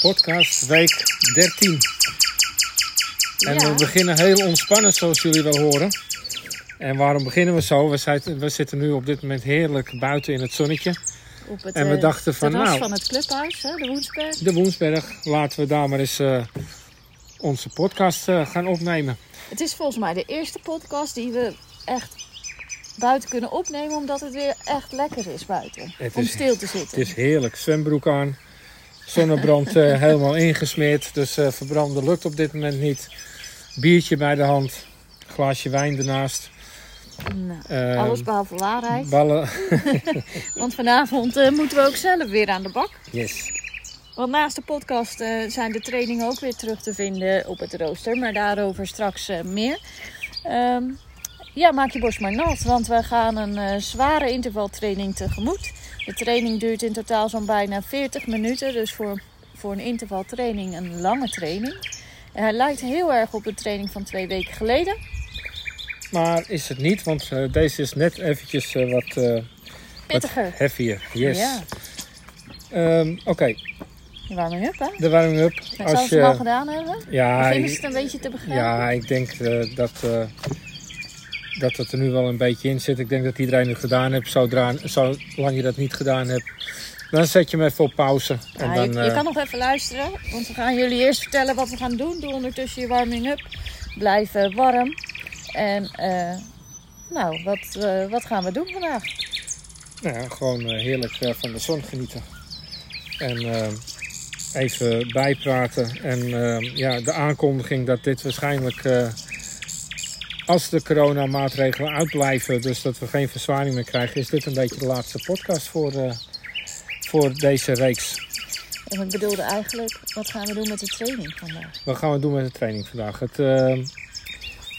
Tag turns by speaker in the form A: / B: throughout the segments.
A: podcast week 13. En
B: Ja.
A: we beginnen heel ontspannen, zoals jullie wel horen. En waarom beginnen we zo? We, zijn, we zitten nu op dit moment heerlijk buiten in het zonnetje.
B: Op het
A: En we
B: eh,
A: dachten van, nou-
B: van het clubhuis, hè, de Woensberg.
A: De Woensberg, laten we daar maar eens eh, onze podcast eh, gaan opnemen.
B: Het is volgens mij de eerste podcast die we echt buiten kunnen opnemen, omdat het weer echt lekker is buiten.
A: Het
B: om
A: is-
B: stil te zitten.
A: Het is heerlijk. Zwembroek aan. Zonnebrand eh, helemaal ingesmeerd. Dus eh, verbranden lukt op dit moment niet. Biertje bij de hand. Glaasje wijn ernaast.
B: Nou,
A: Ehm,
B: alles behalve waarheid.
A: Ballen.
B: Want vanavond eh, moeten we ook zelf weer aan de bak.
A: Yes.
B: Want naast de podcast zijn de trainingen ook weer terug te vinden op het rooster. Maar daarover straks meer. Ehm, ja, maak je borst maar nat. Want we gaan een zware intervaltraining tegemoet. De training duurt in totaal zo'n bijna 40 minuten. Dus voor, voor een intervaltraining een lange training. En hij lijkt heel erg op de training van twee weken geleden.
A: Maar is het niet, want eh, deze is net eventjes eh, wat, eh, wat
B: Pittiger.
A: heavier. Yes.
B: Ja,
A: Ehm, Oké,
B: de warming up hè.
A: de warming-up.
B: Zou ze hem al gedaan hebben?
A: ja,
B: Beginnen ze
A: ik-
B: het een beetje te begrijpen?
A: ja, ik denk eh, dat, eh, dat het er nu wel een beetje in zit. Ik denk dat iedereen het gedaan heeft. Zodra, zolang je dat niet gedaan hebt, dan zet je hem even op pauze. En
B: Ja,
A: dan,
B: je, je
A: eh,
B: kan nog even luisteren, want we gaan jullie eerst vertellen wat we gaan doen. Doe ondertussen je warming-up. Blijf eh, warm. En eh, nou, wat, wat gaan we doen vandaag?
A: Nou ja, gewoon heerlijk van de zon genieten. En even bijpraten. En ja, de aankondiging dat dit waarschijnlijk, als de coronamaatregelen uitblijven, dus dat we geen verzwaring meer krijgen, is dit een beetje de laatste podcast voor, eh, voor deze reeks.
B: En ik bedoelde eigenlijk, wat gaan we doen met de training vandaag?
A: Wat gaan we doen met de training vandaag? Het, eh,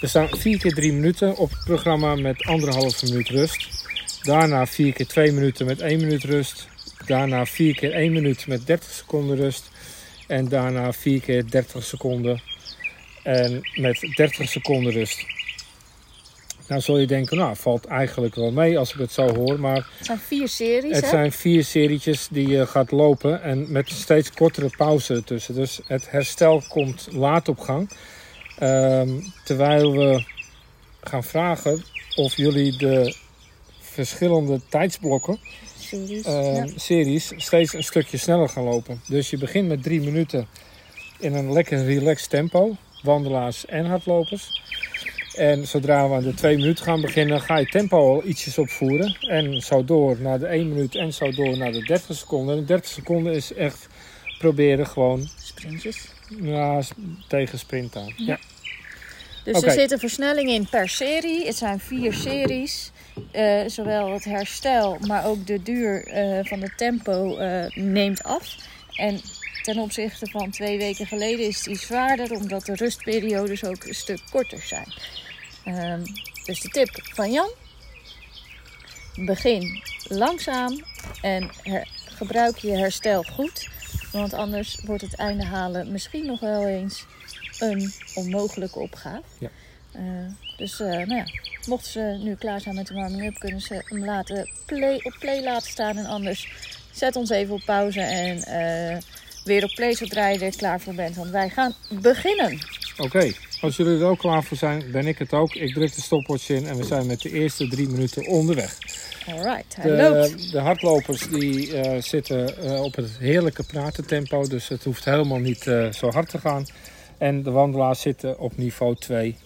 A: er staan 4 keer 3 minuten op het programma met anderhalve minuut rust. Daarna 4 keer 2 minuten met 1 minuut rust. Daarna 4 keer 1 minuut met 30 seconden rust. En daarna 4 keer 30 seconden en met 30 seconden rust. Nou zul je denken, nou valt eigenlijk wel mee als ik het zo hoor. Maar
B: Het zijn vier series,
A: het
B: hè?
A: zijn vier serietjes die je gaat lopen en met steeds kortere pauze ertussen. Dus het herstel komt laat op gang. Ehm, terwijl we gaan vragen of jullie de verschillende tijdsblokken,
B: Series,
A: ehm,
B: ja.
A: series, steeds een stukje sneller gaan lopen. Dus je begint met drie minuten in een lekker relaxed tempo. Wandelaars en hardlopers. En zodra we aan de twee minuten gaan beginnen, ga je tempo al ietsjes opvoeren. En zo door naar de 1 minuut en zo door naar de 30 seconden. En de 30 seconden is echt proberen gewoon
B: Sprintjes.
A: ja, tegen sprint aan. Ja.
B: Dus er zit een versnelling in per serie. Het zijn vier series. Eh, zowel het herstel, maar ook de duur eh, van het tempo eh, neemt af. En ten opzichte van twee weken geleden is die zwaarder, omdat de rustperiodes ook een stuk korter zijn. Ehm, dus de tip van Jan: begin langzaam en her- gebruik je herstel goed. Want anders wordt het einde halen misschien nog wel eens een onmogelijke opgave.
A: Ja.
B: Eh, dus eh, nou ja, mochten ze nu klaar zijn met de warming-up, kunnen ze hem laten play, op play laten staan. En anders zet ons even op pauze en eh, weer op play zodra je er klaar voor bent. Want wij gaan beginnen.
A: Oké, als jullie er ook klaar voor zijn, ben ik het ook. Ik druk de stopwatch in en we zijn met de eerste drie minuten onderweg.
B: Alright, hij loopt.
A: De, de hardlopers die eh, zitten eh, op het heerlijke pratentempo, dus het hoeft helemaal niet zo hard te gaan. En de wandelaars zitten op niveau 2.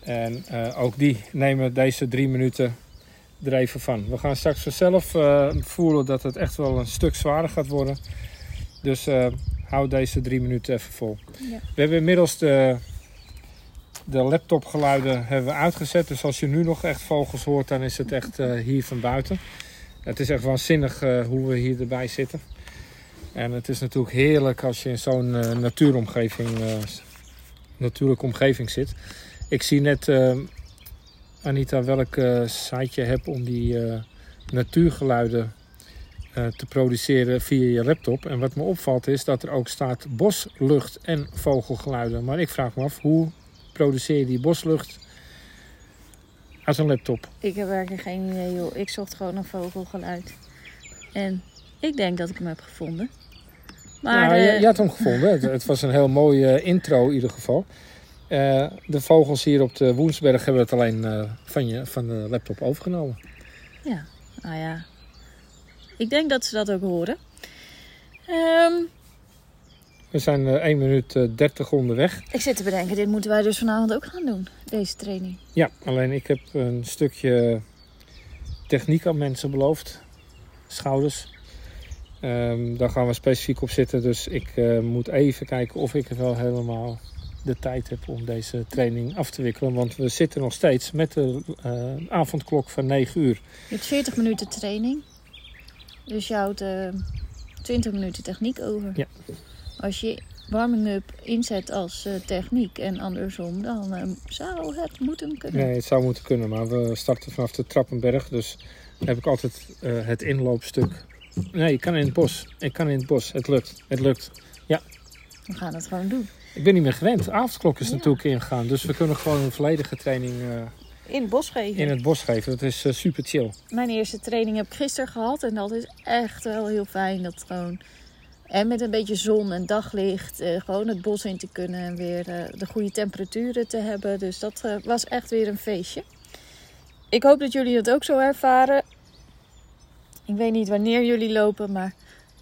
A: En ook die nemen deze drie minuten er even van. We gaan straks vanzelf eh, voelen dat het echt wel een stuk zwaarder gaat worden. Dus eh, hou deze drie minuten even vol.
B: Ja.
A: We hebben inmiddels de, de laptopgeluiden hebben we uitgezet. Dus als je nu nog echt vogels hoort, dan is het echt eh, hier van buiten. Het is echt waanzinnig hoe we hier erbij zitten. En het is natuurlijk heerlijk als je in zo'n natuuromgeving, natuurlijke omgeving zit. Ik zie net, Anita, welk eh, site je hebt om die eh, natuurgeluiden eh, te produceren via je laptop. En wat me opvalt is dat er ook staat boslucht en vogelgeluiden. Maar ik vraag me af, hoe produceer je die boslucht uit een laptop?
B: Ik heb werkelijk geen idee, joh. Ik zocht gewoon een vogelgeluid. En ik denk dat ik hem heb gevonden. Maar
A: nou, je, je had hem gevonden. het, het was een heel mooie intro in ieder geval. Eh, de vogels hier op de Woensberg hebben het alleen eh, van, je, van de laptop overgenomen.
B: ja, nou ja. Ik denk dat ze dat ook horen. Ehm,
A: We zijn eh 1 minuut eh, 30 onderweg.
B: ik zit te bedenken, dit moeten wij dus vanavond ook gaan doen. Deze training.
A: Ja, alleen ik heb een stukje techniek aan mensen beloofd. Schouders. Ehm, daar gaan we specifiek op zitten. Dus ik moet even kijken of ik er wel helemaal de tijd heb om deze training af te wikkelen. Want we zitten nog steeds met de eh, avondklok van 9 uur.
B: Je hebt 40 minuten training. Dus je houdt eh 20 minuten techniek over.
A: Ja.
B: Als je warming-up inzet als eh, techniek en andersom, dan eh, zou het moeten kunnen.
A: Nee, het zou moeten kunnen, maar we starten vanaf de Trappenberg. Dus heb ik altijd eh, het inloopstuk. Nee, ik kan in het bos. Ik kan in het bos. Het lukt. Het lukt.
B: We gaan het gewoon doen.
A: Ik ben niet meer gewend. De avondklok is
B: Ja.
A: natuurlijk ingegaan. Dus we kunnen gewoon een volledige training eh,
B: In het bos geven.
A: in het bos geven. Dat is eh, super chill.
B: Mijn eerste training heb ik gisteren gehad. En dat is echt wel heel fijn. Dat gewoon. En met een beetje zon en daglicht. eh, gewoon het bos in te kunnen. En weer eh, de goede temperaturen te hebben. Dus dat eh, was echt weer een feestje. Ik hoop dat jullie het ook zo ervaren. Ik weet niet wanneer jullie lopen. Maar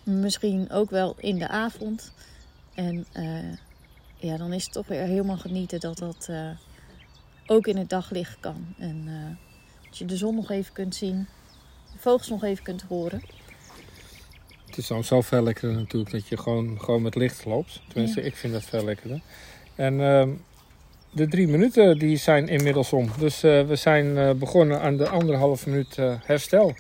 B: misschien ook wel in de avond. En eh, ja, dan is het toch weer helemaal genieten dat dat eh, ook in het daglicht kan. En eh, dat je de zon nog even kunt zien. De vogels nog even kunt horen.
A: Het is dan zo veel lekkerder natuurlijk dat je gewoon, gewoon met licht loopt. Tenminste, ik vind dat veel lekkerder. En ehm, de drie minuten die zijn inmiddels om. Dus eh, we zijn begonnen aan de anderhalve minuut herstel.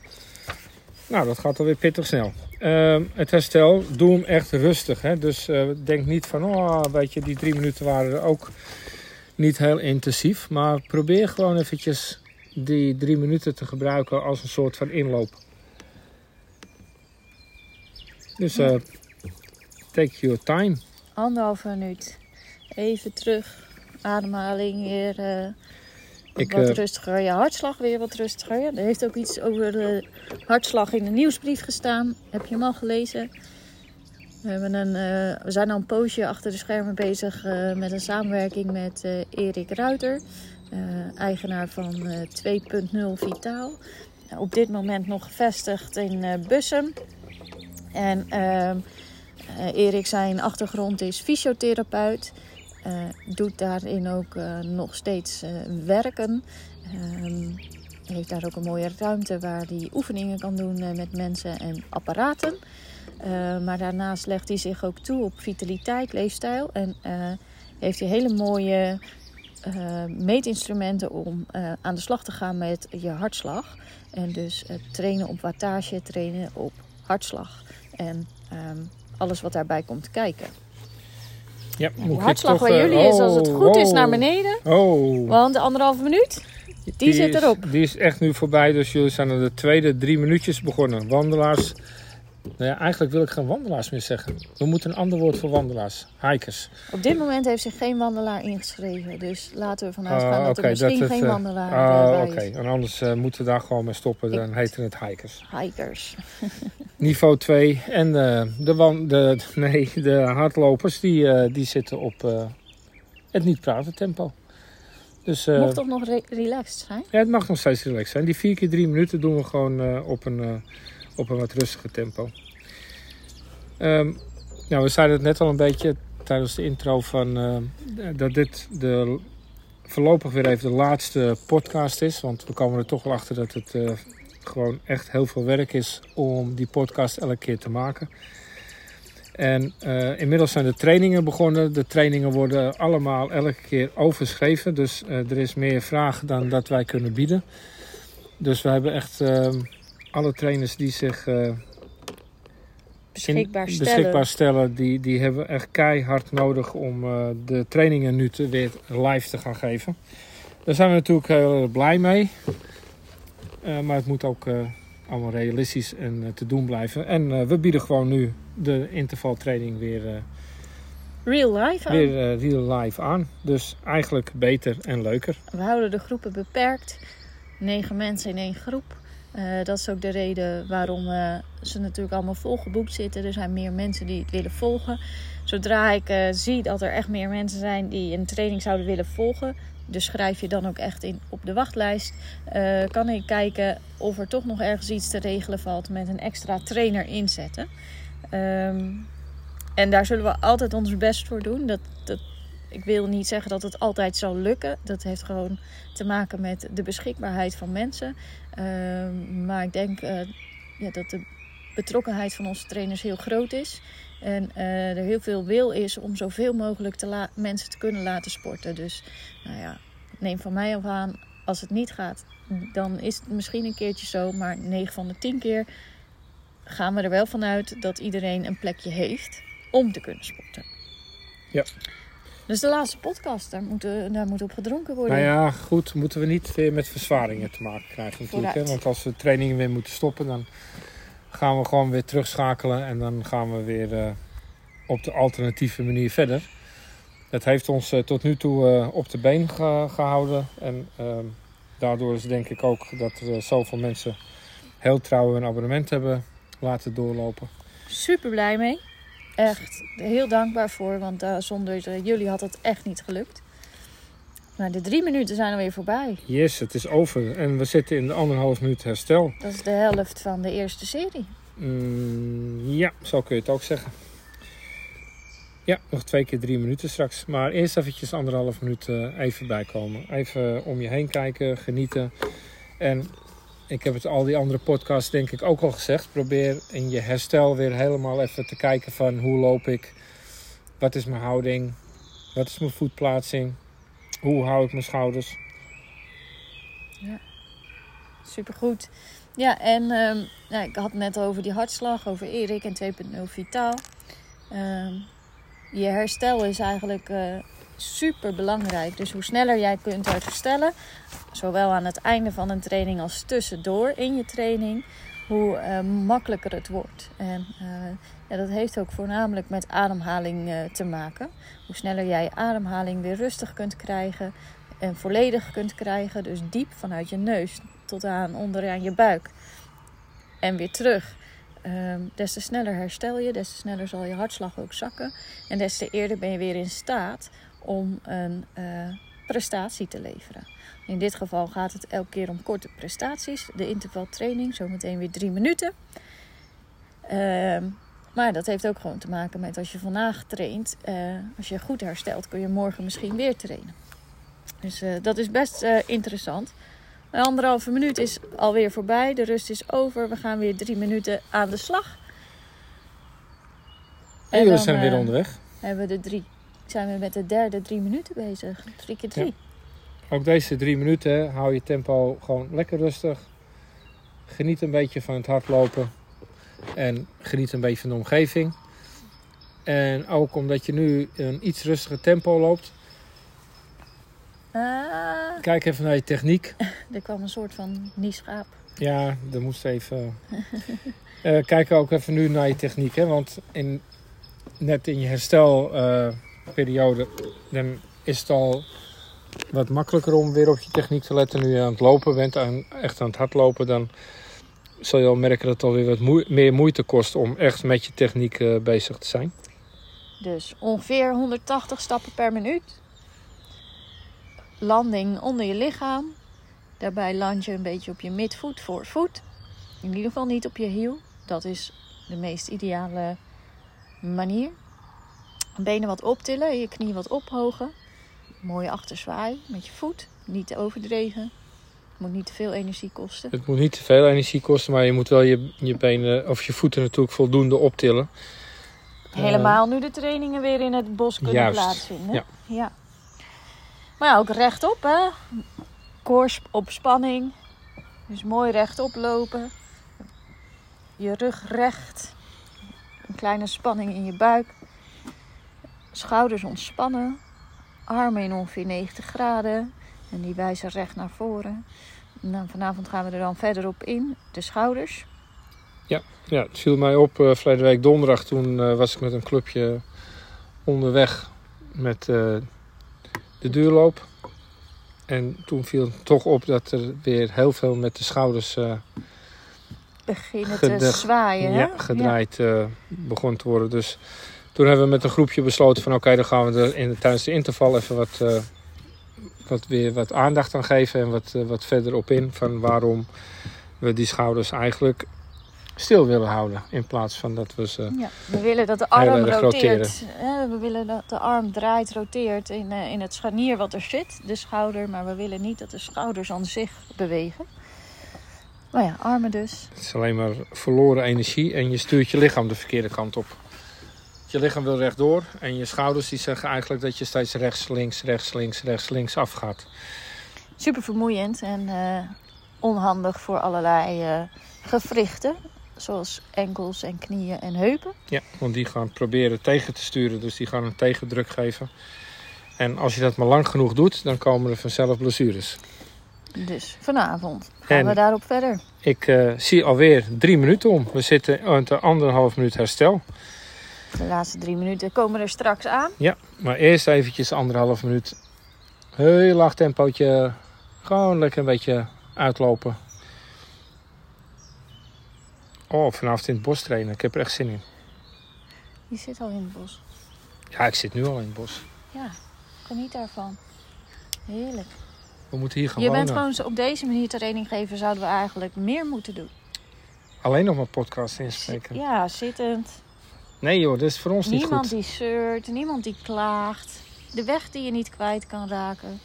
A: Nou, dat gaat alweer pittig snel. Ehm, het herstel, doe hem echt rustig. Hè? Dus eh, denk niet van, oh, weet je, die drie minuten waren ook niet heel intensief. Maar probeer gewoon eventjes die drie minuten te gebruiken als een soort van inloop. Dus eh, take your time.
B: Anderhalve minuut. Even terug. Ademhaling weer
A: Ik,
B: wat
A: eh,
B: rustiger. Je hartslag weer wat rustiger. Er heeft ook iets over de hartslag in de nieuwsbrief gestaan. Heb je hem al gelezen? We, hebben een, eh, we zijn al een poosje achter de schermen bezig eh, met een samenwerking met eh, Erik Ruiter. eigenaar van eh 2.0 Vitaal. op dit moment nog gevestigd in Bussum. En ehm, eh, Erik zijn achtergrond is fysiotherapeut. Eh, doet daarin ook eh, nog steeds eh, werken. Ehm, heeft daar ook een mooie ruimte waar hij oefeningen kan doen met mensen en apparaten. Maar daarnaast legt hij zich ook toe op vitaliteit, leefstijl. En heeft hij hele mooie meetinstrumenten om aan de slag te gaan met je hartslag. En dus trainen op wattage, trainen op hartslag. En ehm, alles wat daarbij komt kijken.
A: Ja,
B: De hartslag
A: toch,
B: bij
A: eh,
B: jullie is als het
A: oh,
B: goed is naar beneden.
A: Oh,
B: Want de anderhalve minuut, die, zit
A: is-
B: erop.
A: Die is echt nu voorbij, dus jullie zijn aan de tweede drie minuutjes begonnen. Wandelaars. Nou ja, eigenlijk wil ik geen wandelaars meer zeggen. We moeten een ander woord voor wandelaars. Hikers.
B: Op dit moment heeft zich geen wandelaar ingeschreven. Dus laten we vanuit gaan
A: Ah,
B: dat
A: oké,
B: er misschien
A: het,
B: geen
A: eh,
B: wandelaar bij
A: Oké, en anders eh, moeten we daar gewoon mee stoppen. Dan heten het hikers.
B: Hikers.
A: Niveau 2. En de, de, de, nee, de hardlopers die, die zitten op het niet praten tempo. Dus eh,
B: Mocht toch nog re- relaxed zijn?
A: ja, het mag nog steeds relaxed zijn. Die vier keer drie minuten doen we gewoon op, een, op een wat rustiger tempo. Ehm, nou, we zeiden het net al een beetje tijdens de intro van eh, dat dit de, voorlopig weer even de laatste podcast is. Want we komen er toch wel achter dat het eh, gewoon echt heel veel werk is om die podcast elke keer te maken. En eh, inmiddels zijn de trainingen begonnen. De trainingen worden allemaal elke keer overschreven. Dus er is meer vraag dan dat wij kunnen bieden. Dus we hebben echt ehm, alle trainers die zich eh,
B: Beschikbaar stellen.
A: beschikbaar stellen, die, die hebben we echt keihard nodig om eh, de trainingen nu te, weer live te gaan geven. Daar zijn we natuurlijk heel blij mee. Eh, maar het moet ook allemaal realistisch en te doen blijven. En we bieden gewoon nu de intervaltraining weer,
B: Real life. aan.
A: weer real live aan. Dus eigenlijk beter en leuker.
B: We houden de groepen beperkt. Negen mensen in één groep. Eh, dat is ook de reden waarom eh, ze natuurlijk allemaal volgeboekt zitten. Er zijn meer mensen die het willen volgen. Zodra ik eh, zie dat er echt meer mensen zijn die een training zouden willen volgen, dus schrijf je dan ook echt in op de wachtlijst, kan ik kijken of er toch nog ergens iets te regelen valt met een extra trainer inzetten. Ehm, en daar zullen we altijd ons best voor doen. Dat, ik wil niet zeggen dat het altijd zal lukken. Dat heeft gewoon te maken met de beschikbaarheid van mensen. Ehm, maar ik denk eh, ja, dat de betrokkenheid van onze trainers heel groot is. En eh, er heel veel wil is om zoveel mogelijk te mensen te kunnen laten sporten. Dus nou ja, neem van mij af aan, als het niet gaat, dan is het misschien een keertje zo. Maar 9 van de 10 keer gaan we er wel vanuit dat iedereen een plekje heeft om te kunnen sporten.
A: Ja.
B: Dus de laatste podcast, daar moet, daar moet op gedronken worden.
A: Nou ja, goed, moeten we niet weer met verzwaringen te maken krijgen natuurlijk. Hè? Want als we trainingen weer moeten stoppen, dan gaan we gewoon weer terugschakelen. En dan gaan we weer eh, op de alternatieve manier verder. Het heeft ons eh, tot nu toe eh, op de been ge- gehouden. En ehm, daardoor is denk ik ook dat er zoveel mensen heel trouw hun abonnement hebben laten doorlopen.
B: Super blij mee. Echt heel dankbaar voor, want eh, zonder eh, jullie had het echt niet gelukt. Maar de drie minuten zijn alweer voorbij.
A: Yes, het is over. En we zitten in de anderhalf minuut herstel.
B: Dat is de helft van de eerste serie.
A: Mm, ja, zo kun je het ook zeggen. Ja, nog twee keer drie minuten straks. Maar eerst eventjes anderhalf minuut eh, even bijkomen. Even om je heen kijken, genieten. En ik heb het al die andere podcasts denk ik ook al gezegd. Probeer in je herstel weer helemaal even te kijken van hoe loop ik? Wat is mijn houding? Wat is mijn voetplaatsing? Hoe hou ik mijn schouders?
B: Supergoed. Ja, en ehm, ik had het net over die hartslag, over Erik en 2.0 Vitaal. Ehm, je herstel is eigenlijk eh, super belangrijk. Dus hoe sneller jij kunt herstellen, zowel aan het einde van een training als tussendoor in je training, hoe eh, makkelijker het wordt. En eh, ja, dat heeft ook voornamelijk met ademhaling eh, te maken. Hoe sneller jij ademhaling weer rustig kunt krijgen en volledig kunt krijgen, dus diep vanuit je neus tot aan onderaan je buik en weer terug. Ehm, des te sneller herstel je, des te sneller zal je hartslag ook zakken. En des te eerder ben je weer in staat om een eh, prestatie te leveren. In dit geval gaat het elke keer om korte prestaties. De intervaltraining, zometeen weer drie minuten. Ehm, maar dat heeft ook gewoon te maken met als je vandaag traint. eh, als je goed herstelt, kun je morgen misschien weer trainen. Dus eh, dat is best interessant. Een anderhalve minuut is alweer voorbij. De rust is over. We gaan weer drie minuten aan de slag.
A: En we
B: dan,
A: zijn weer onderweg.
B: Hebben we de drie, zijn we met de derde drie minuten bezig. Drie keer drie.
A: Ook deze drie minuten hou je tempo gewoon lekker rustig. Geniet een beetje van het hardlopen. En geniet een beetje van de omgeving. En ook omdat je nu een iets rustiger tempo loopt.
B: Ah,
A: Kijk even naar je techniek.
B: er kwam een soort van nieschaap.
A: Ja, er moest even... Eh, kijk ook even nu naar je techniek. Hè? Want in, net in je herstelperiode dan is het al wat makkelijker om weer op je techniek te letten. Nu je aan het lopen bent, aan, echt aan het hardlopen, dan zul je al merken dat het alweer wat meer moeite kost om echt met je techniek eh, bezig te zijn.
B: Dus ongeveer 180 stappen per minuut. Landing onder je lichaam. Daarbij land je een beetje op je midvoet, voorvoet. In ieder geval niet op je hiel. Dat is de meest ideale manier. Benen wat optillen, je knie wat ophogen. Mooie achterzwaai met je voet. Niet te overdreven. Moet niet te veel energie kosten.
A: Het moet niet te veel energie kosten, maar je moet wel je, je benen of je voeten natuurlijk voldoende optillen.
B: Helemaal nu de trainingen weer in het bos kunnen
A: Juist,
B: plaatsvinden.
A: ja.
B: ja. Maar ja, ook rechtop, hè. Koors op spanning. Dus mooi rechtop lopen. Je rug recht. Een kleine spanning in je buik. Schouders ontspannen. Armen in ongeveer 90 graden. En die wijzen recht naar voren. En dan vanavond gaan we er dan verder op in. De schouders.
A: Ja, het viel mij op verleden week donderdag. Toen eh, was ik met een clubje onderweg met eh, de duurloop. En toen viel het toch op dat er weer heel veel met de schouders
B: beginnen te zwaaien. hè?
A: ja, gedraaid begon te worden. Dus toen hebben we met een groepje besloten van oké, dan gaan we er in, tijdens de interval even wat, eh, wat, weer wat aandacht aan geven en wat, eh, wat verder op in van waarom we die schouders eigenlijk stil willen houden in plaats van dat we ze
B: Ja, we willen dat de arm roteert. we willen dat de arm draait, roteert in, eh, in het scharnier wat er zit, de schouder. Maar we willen niet dat de schouders aan zich bewegen. Maar ja, armen dus.
A: Het is alleen maar verloren energie en je stuurt je lichaam de verkeerde kant op. Je lichaam wil rechtdoor en je schouders die zeggen eigenlijk dat je steeds rechts, links, rechts, links, rechts, links afgaat.
B: Super vermoeiend en eh, onhandig voor allerlei eh, gewrichten. Zoals enkels en knieën en heupen.
A: Ja, want die gaan proberen tegen te sturen, dus die gaan een tegendruk geven. En als je dat maar lang genoeg doet, dan komen er vanzelf blessures.
B: Dus vanavond gaan
A: En-
B: we daarop verder.
A: Ik eh, zie alweer drie minuten om. We zitten aan de anderhalf minuut herstel.
B: De laatste drie minuten komen er straks aan.
A: Ja, maar eerst eventjes anderhalf minuut. Heel laag tempootje. Gewoon lekker een beetje uitlopen. Oh, vanavond in het bos trainen. Ik heb er echt zin in.
B: Je zit al in het bos.
A: Ja, ik zit nu al in het bos.
B: Ja, geniet daarvan. Heerlijk.
A: We moeten hier gaan
B: Je
A: wonen.
B: bent gewoon op deze manier training geven, zouden we eigenlijk meer moeten doen.
A: Alleen nog maar podcast inspreken.
B: Ja, zittend.
A: Nee joh, dat is voor ons niet
B: Niemand
A: goed.
B: die zeurt, niemand die klaagt. De weg die je niet kwijt kan raken.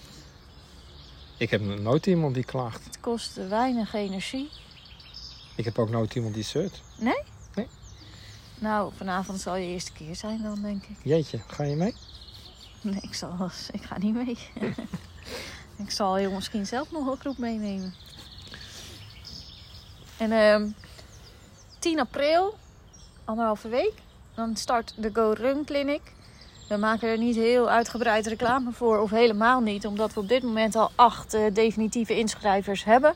A: Ik heb nooit iemand die klaagt.
B: Het kost weinig energie.
A: Ik heb ook nooit iemand die zeurt.
B: Nou, vanavond zal je eerste keer zijn dan, denk ik.
A: Jeetje, ga je mee?
B: Nee, ik, zal, ik ga niet mee. ik zal heel misschien zelf nog een groep meenemen. En ehm 10 april, anderhalve week, dan start de Go Run Clinic. We maken er niet heel uitgebreid reclame voor, of helemaal niet, omdat we op dit moment al acht eh, definitieve inschrijvers hebben.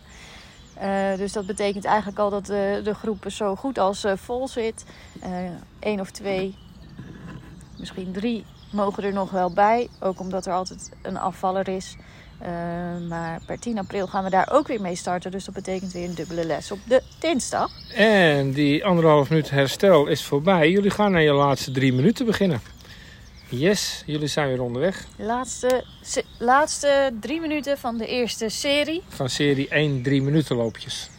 B: Eh, dus dat betekent eigenlijk al dat de, de groep zo goed als eh, vol zit. Eén of twee, misschien drie mogen er nog wel bij. Ook omdat er altijd een afvaller is. Eh, maar per 10 april gaan we daar ook weer mee starten. Dus dat betekent weer een dubbele les op de dinsdag.
A: En die anderhalf minuut herstel is voorbij. Jullie gaan naar je laatste drie minuten beginnen. Yes, jullie zijn weer onderweg.
B: Laatste, laatste drie minuten van de eerste serie.
A: Van serie 1 drie minuten loopjes.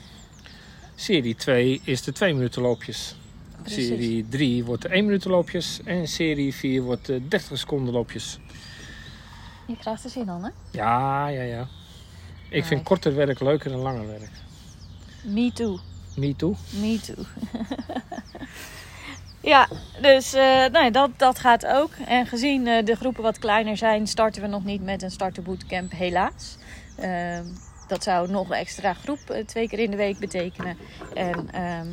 A: Serie 2 is de 2 minuten loopjes.
B: Precies.
A: Serie 3 wordt de 1 minuten loopjes. En serie 4 wordt de 30 seconden loopjes.
B: Je krijgt er zin aan, hè?
A: Ja, ja, ja. Ik vind korter werk leuker dan langer werk.
B: Me too.
A: Me too.
B: Me too. ja, dus nee, dat, dat gaat ook. En gezien eh, de groepen wat kleiner zijn, starten we nog niet met een starterbootcamp, helaas. Ehm, dat zou nog een extra groep eh, twee keer in de week betekenen. En ehm,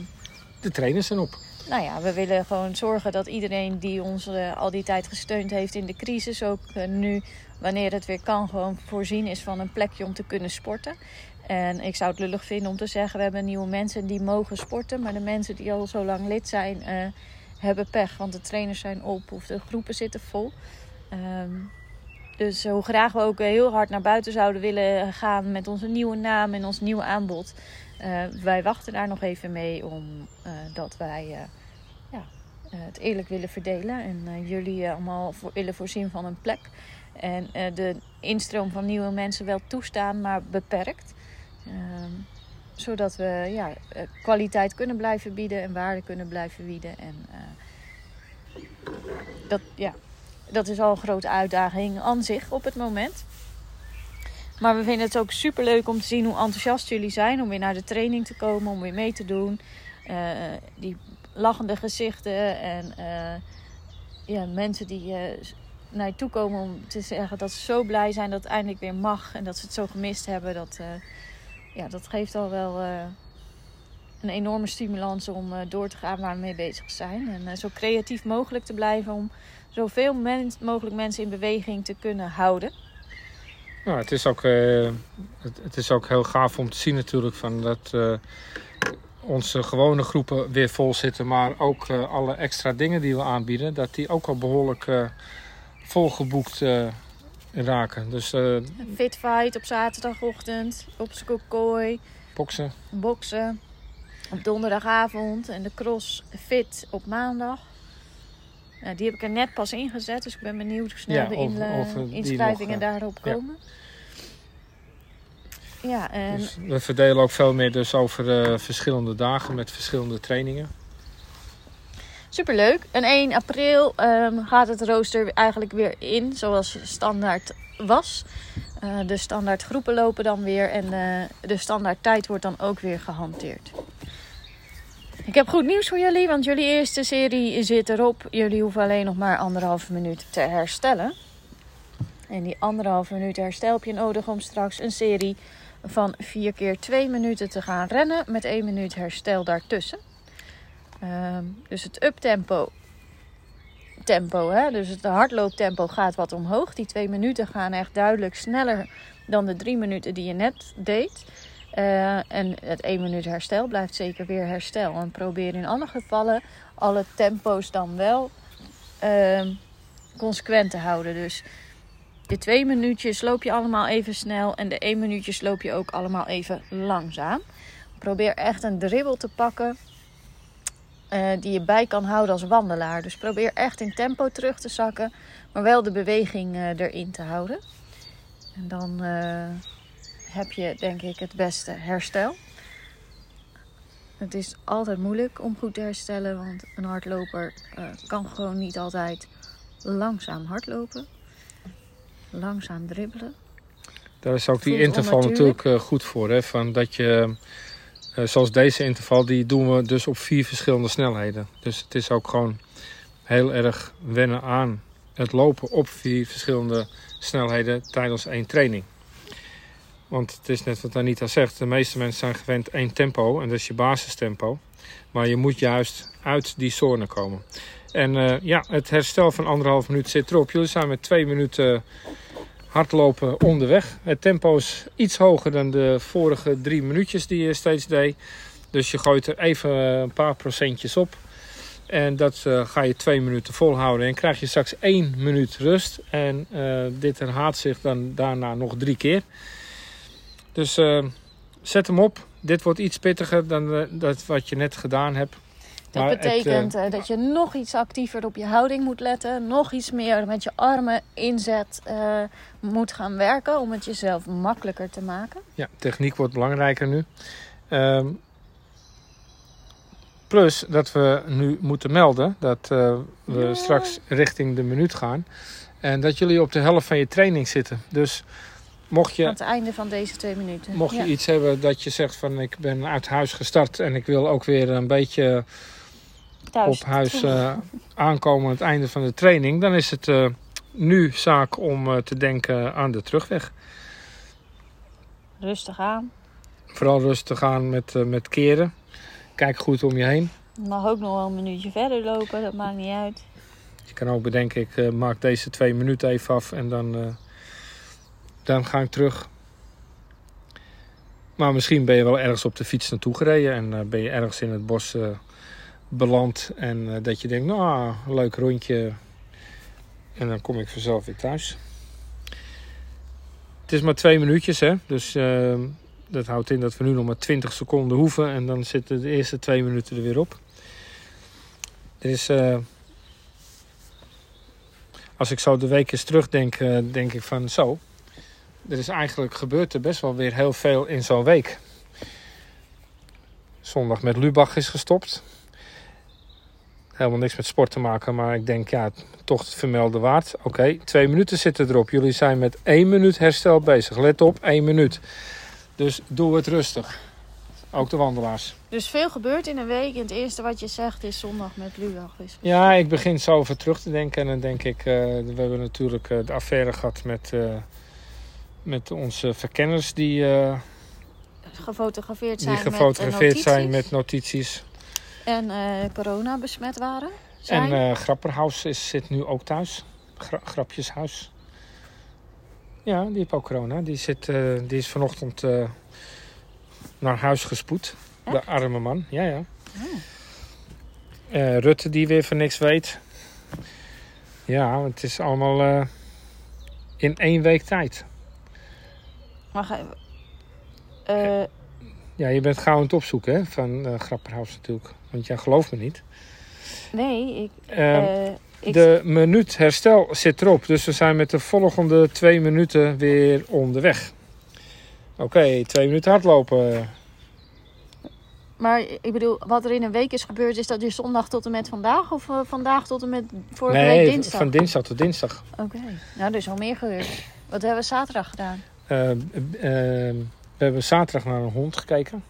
A: De trainers zijn op.
B: nou ja, we willen gewoon zorgen dat iedereen die ons eh, al die tijd gesteund heeft in de crisis, ook eh, nu, wanneer het weer kan, gewoon voorzien is van een plekje om te kunnen sporten. En ik zou het lullig vinden om te zeggen, we hebben nieuwe mensen die mogen sporten. Maar de mensen die al zo lang lid zijn, eh, hebben pech. Want de trainers zijn op of de groepen zitten vol. Ehm, dus hoe graag we ook heel hard naar buiten zouden willen gaan met onze nieuwe naam en ons nieuwe aanbod. Eh, wij wachten daar nog even mee omdat wij eh, ja, eh, het eerlijk willen verdelen. En eh, jullie eh, allemaal voor, willen voorzien van een plek. En eh, de instroom van nieuwe mensen wel toestaan, maar beperkt. Ehm, zodat we ja, eh, kwaliteit kunnen blijven bieden en waarde kunnen blijven bieden. En eh, dat, ja, dat is al een grote uitdaging aan zich op het moment. Maar we vinden het ook super leuk om te zien hoe enthousiast jullie zijn om weer naar de training te komen, om weer mee te doen. Eh, die lachende gezichten en eh, ja, mensen die eh, naar je toe komen om te zeggen dat ze zo blij zijn dat het eindelijk weer mag en dat ze het zo gemist hebben. Dat, ja, dat geeft al wel een enorme stimulans om door te gaan waar we mee bezig zijn. En zo creatief mogelijk te blijven om zoveel mogelijk mensen in beweging te kunnen houden.
A: Nou, het, is ook, eh, het, het is ook heel gaaf om te zien natuurlijk van dat eh, onze gewone groepen weer vol zitten. Maar ook eh, alle extra dingen die we aanbieden, dat die ook al behoorlijk eh, volgeboekt raken. Dus
B: Fit fight op zaterdagochtend, op Skokooi,
A: boksen,
B: boksen, op donderdagavond en de crossfit op maandag. Uh, die heb ik er net pas ingezet, dus ik ben benieuwd hoe snel
A: Ja,
B: de
A: of-
B: inle-
A: of, eh,
B: inschrijvingen
A: nog, eh,
B: daarop komen. Ja, en
A: Dus we verdelen ook veel meer dus over eh, verschillende dagen met verschillende trainingen.
B: superleuk. En 1 april ehm, gaat het rooster eigenlijk weer in, zoals standaard was. Eh, de standaard groepen lopen dan weer en eh, de standaard tijd wordt dan ook weer gehanteerd. Ik heb goed nieuws voor jullie, want jullie eerste serie zit erop. Jullie hoeven alleen nog maar anderhalve minuut te herstellen. En die anderhalve minuut herstel heb je nodig om straks een serie van 4 keer 2 minuten te gaan rennen met 1 minuut herstel daartussen. Ehm, dus het uptempo tempo, hè? dus het hardlooptempo gaat wat omhoog. Die 2 minuten gaan echt duidelijk sneller dan de 3 minuten die je net deed. Eh, en het 1 minuut herstel blijft zeker weer herstel. En probeer in alle gevallen alle tempo's dan wel ehm, consequent te houden. Dus de 2 minuutjes loop je allemaal even snel en de 1 minuutjes loop je ook allemaal even langzaam. Probeer echt een dribbel te pakken eh, die je bij kan houden als wandelaar. Dus probeer echt in tempo terug te zakken, maar wel de beweging eh, erin te houden. En dan heb je denk ik het beste herstel. Het is altijd moeilijk om goed te herstellen, want een hardloper eh, kan gewoon niet altijd langzaam hardlopen. Langzaam dribbelen.
A: Daar is ook die interval natuurlijk eh, goed voor. Hè? Van dat je, eh, zoals deze interval, die doen we dus op vier verschillende snelheden. Dus het is ook gewoon heel erg wennen aan het lopen op vier verschillende snelheden tijdens één training. Want het is net wat Anita zegt, de meeste mensen zijn gewend één tempo en dat is je basistempo. Maar je moet juist uit die zone komen. En eh, ja, het herstel van anderhalf minuut zit erop. Jullie zijn met twee minuten hardlopen onderweg. Het tempo is iets hoger dan de vorige drie minuutjes die je steeds deed. Dus je gooit er even een paar procentjes op. En dat eh, ga je twee minuten volhouden. En krijg je straks één minuut rust. En eh, dit herhaalt zich dan daarna nog drie keer. Dus eh, zet hem op. Dit wordt iets pittiger dan eh, dat wat je net gedaan hebt.
B: Dat
A: Maar
B: betekent eh, dat je nog iets actiever op je houding moet letten. Nog iets meer met je armen inzet eh, moet gaan werken. Om het jezelf makkelijker te maken.
A: Ja, techniek wordt belangrijker nu. Ehm, plus dat we nu moeten melden dat eh, we straks richting de minuut gaan. En dat jullie op de helft van je training zitten. Dus mocht
B: Aan
A: je,
B: het einde van deze twee minuten.
A: mocht je
B: Ja.
A: iets hebben dat je zegt van ik ben uit huis gestart en ik wil ook weer een beetje
B: Thuis.
A: op huis eh, aankomen aan het einde van de training. Dan is het eh, nu zaak om eh, te denken aan de terugweg.
B: Rustig aan.
A: Vooral rustig aan met, met keren. Kijk goed om je heen.
B: Je mag ook nog wel een minuutje verder lopen. Dat maakt niet uit.
A: Je kan ook bedenken, ik maak deze twee minuten even af en dan, dan ga ik terug. Maar misschien ben je wel ergens op de fiets naartoe gereden en eh, ben je ergens in het bos eh, beland. En eh, dat je denkt, nou, leuk rondje. En dan kom ik vanzelf weer thuis. Het is maar twee minuutjes, hè. Dus eh, dat houdt in dat we nu nog maar 20 seconden hoeven. En dan zitten de eerste twee minuten er weer op. Eh, als ik zo de week eens terugdenk, denk ik van zo. Er is eigenlijk gebeurd er best wel weer heel veel in zo'n week. Zondag met Lubach is gestopt. Helemaal niks met sport te maken, maar ik denk ja, toch het vermelden waard. Oké, twee minuten zitten erop. Jullie zijn met één minuut herstel bezig. Let op, één minuut. Dus doe het rustig. Ook de wandelaars.
B: Dus veel gebeurt in een week. En het eerste wat je zegt is zondag met Lubach. is
A: Ja, ik begin zo over terug te denken. En dan denk ik, eh, we hebben natuurlijk eh, de affaire gehad met, eh, met onze verkenners die, eh,
B: gefotografeerd zijn
A: die gefotografeerd
B: met, eh,
A: zijn
B: notities.
A: met notities.
B: En eh, corona besmet waren. Zijn.
A: En eh Grapperhaus is, zit nu ook thuis. Gra- Grapjeshuis. Ja, die heeft ook corona. Die, zit, eh, die is vanochtend eh, naar huis gespoed. De arme man, ja ja.
B: Oh.
A: Eh, Rutte die weer van niks weet. Ja, het is allemaal eh, in één week tijd.
B: Wacht even. Eh,
A: ja, je bent gauw aan het opzoeken hè, van uh, Grapperhaus natuurlijk. Want jij gelooft me niet.
B: Nee, ik...
A: Ik... De minuut herstel zit erop. Dus we zijn met de volgende twee minuten weer onderweg. Oké, twee minuten hardlopen.
B: Maar ik bedoel, wat er in een week is gebeurd, is dat je zondag tot en met vandaag of uh, vandaag tot en met vorige
A: nee,
B: week dinsdag?
A: van dinsdag tot dinsdag.
B: Oké, nou er is al meer gebeurd. Wat hebben we zaterdag gedaan?
A: Uh, uh, we hebben zaterdag naar een hond gekeken.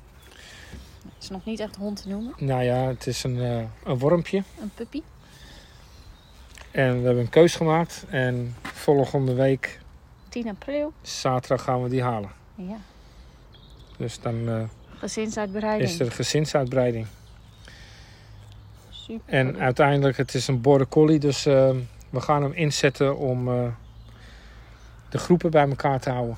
B: Het is nog niet echt hond te noemen.
A: Nou ja, het is een, een wormpje.
B: Een puppy.
A: En we hebben een keus gemaakt. En volgende week...
B: 10 april.
A: Zaterdag gaan we die halen.
B: Ja.
A: Dus dan
B: Gezinsuitbreiding.
A: Is er gezinsuitbreiding.
B: Super.
A: En uiteindelijk, het is een border collie, dus uh, we gaan hem inzetten om de groepen bij elkaar te houden.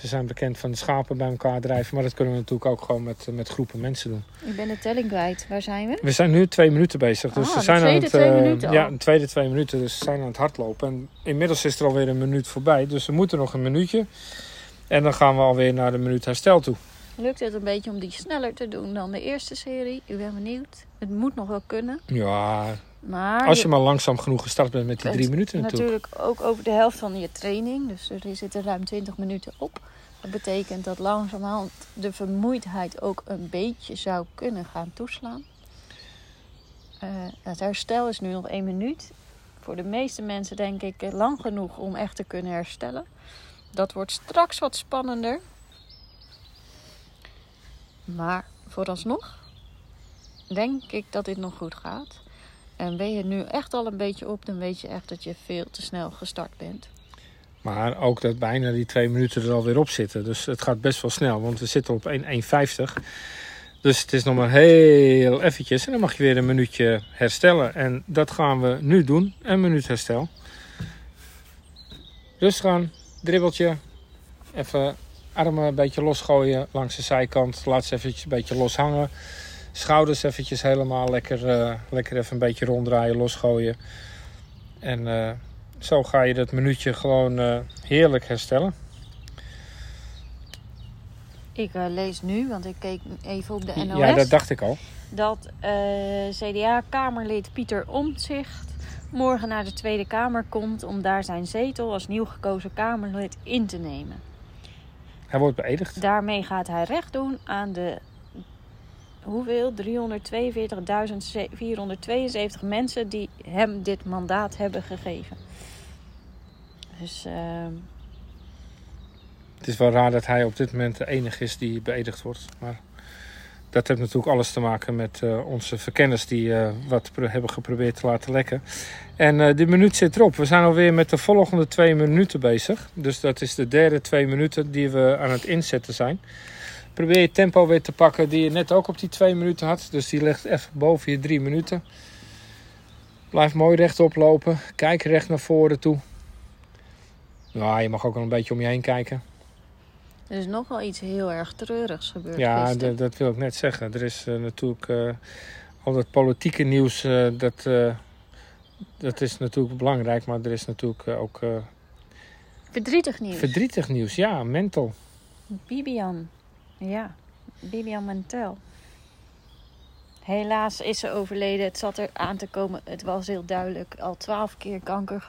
A: Ze zijn bekend van de schapen bij elkaar drijven, maar dat kunnen we natuurlijk ook gewoon met, met groepen mensen doen.
B: Ik ben de telling kwijt. Waar zijn we?
A: We zijn nu twee minuten bezig. Dus
B: ah,
A: we zijn
B: tweede
A: aan het,
B: twee
A: uh,
B: minuten al.
A: Ja, de tweede twee minuten. Dus we zijn aan het hardlopen. En inmiddels is er alweer een minuut voorbij. Dus we moeten nog een minuutje. En dan gaan we alweer naar de minuut herstel toe.
B: Lukt het een beetje om die sneller te doen dan de eerste serie? Ik ben benieuwd. Het moet nog wel kunnen.
A: Ja,
B: maar
A: als je maar langzaam genoeg gestart bent met die drie minuten natuurlijk.
B: Natuurlijk ook over de helft van je training. Dus er zitten ruim 20 minuten op. Dat betekent dat langzamerhand de vermoeidheid ook een beetje zou kunnen gaan toeslaan. Uh, het herstel is nu nog één minuut. Voor de meeste mensen denk ik lang genoeg om echt te kunnen herstellen. Dat wordt straks wat spannender. Maar vooralsnog denk ik dat dit nog goed gaat. En ben je nu echt al een beetje op, dan weet je echt dat je veel te snel gestart bent.
A: Maar ook dat bijna die twee minuten er alweer op zitten. Dus het gaat best wel snel, want we zitten op 1,50. Dus het is nog maar heel eventjes. En dan mag je weer een minuutje herstellen. En dat gaan we nu doen. Een minuut herstel. Rustig aan dribbeltje. Even armen een beetje losgooien langs de zijkant. Laat ze eventjes een beetje los hangen. Schouders eventjes helemaal lekker, uh, lekker even een beetje ronddraaien, losgooien. En uh, zo ga je dat minuutje gewoon uh, heerlijk herstellen.
B: Ik lees nu, want ik keek even op de NOS.
A: Ja, dat dacht ik al.
B: Dat CDA-Kamerlid Pieter Omtzigt morgen naar de Tweede Kamer komt om daar zijn zetel als nieuw gekozen Kamerlid in te nemen.
A: Hij wordt beëdigd.
B: Daarmee gaat hij recht doen aan de hoeveel? 342.472 mensen die hem dit mandaat hebben gegeven. Dus. Uh...
A: Het is wel raar dat hij op dit moment de enige is die beëdigd wordt. Maar dat heeft natuurlijk alles te maken met uh, onze verkenners die uh, wat hebben geprobeerd te laten lekken. En uh, die minuut zit erop. We zijn alweer met de volgende twee minuten bezig. Dus dat is de derde twee minuten die we aan het inzetten zijn. Probeer je tempo weer te pakken die je net ook op die twee minuten had. Dus die ligt even boven je drie minuten. Blijf mooi rechtop lopen. Kijk recht naar voren toe. Nou, je mag ook al een beetje om je heen kijken.
B: Er is nog wel iets heel erg treurigs gebeurd.
A: Ja, dat wil ik net zeggen. Er is uh, natuurlijk uh, al dat politieke nieuws. Uh, dat, dat is natuurlijk belangrijk, maar er is natuurlijk ook.
B: verdrietig nieuws.
A: Verdrietig nieuws, ja, mental.
B: Bibian, ja, Bibian Mentel. Helaas is ze overleden. Het zat er aan te komen. Het was heel duidelijk. Al twaalf keer kanker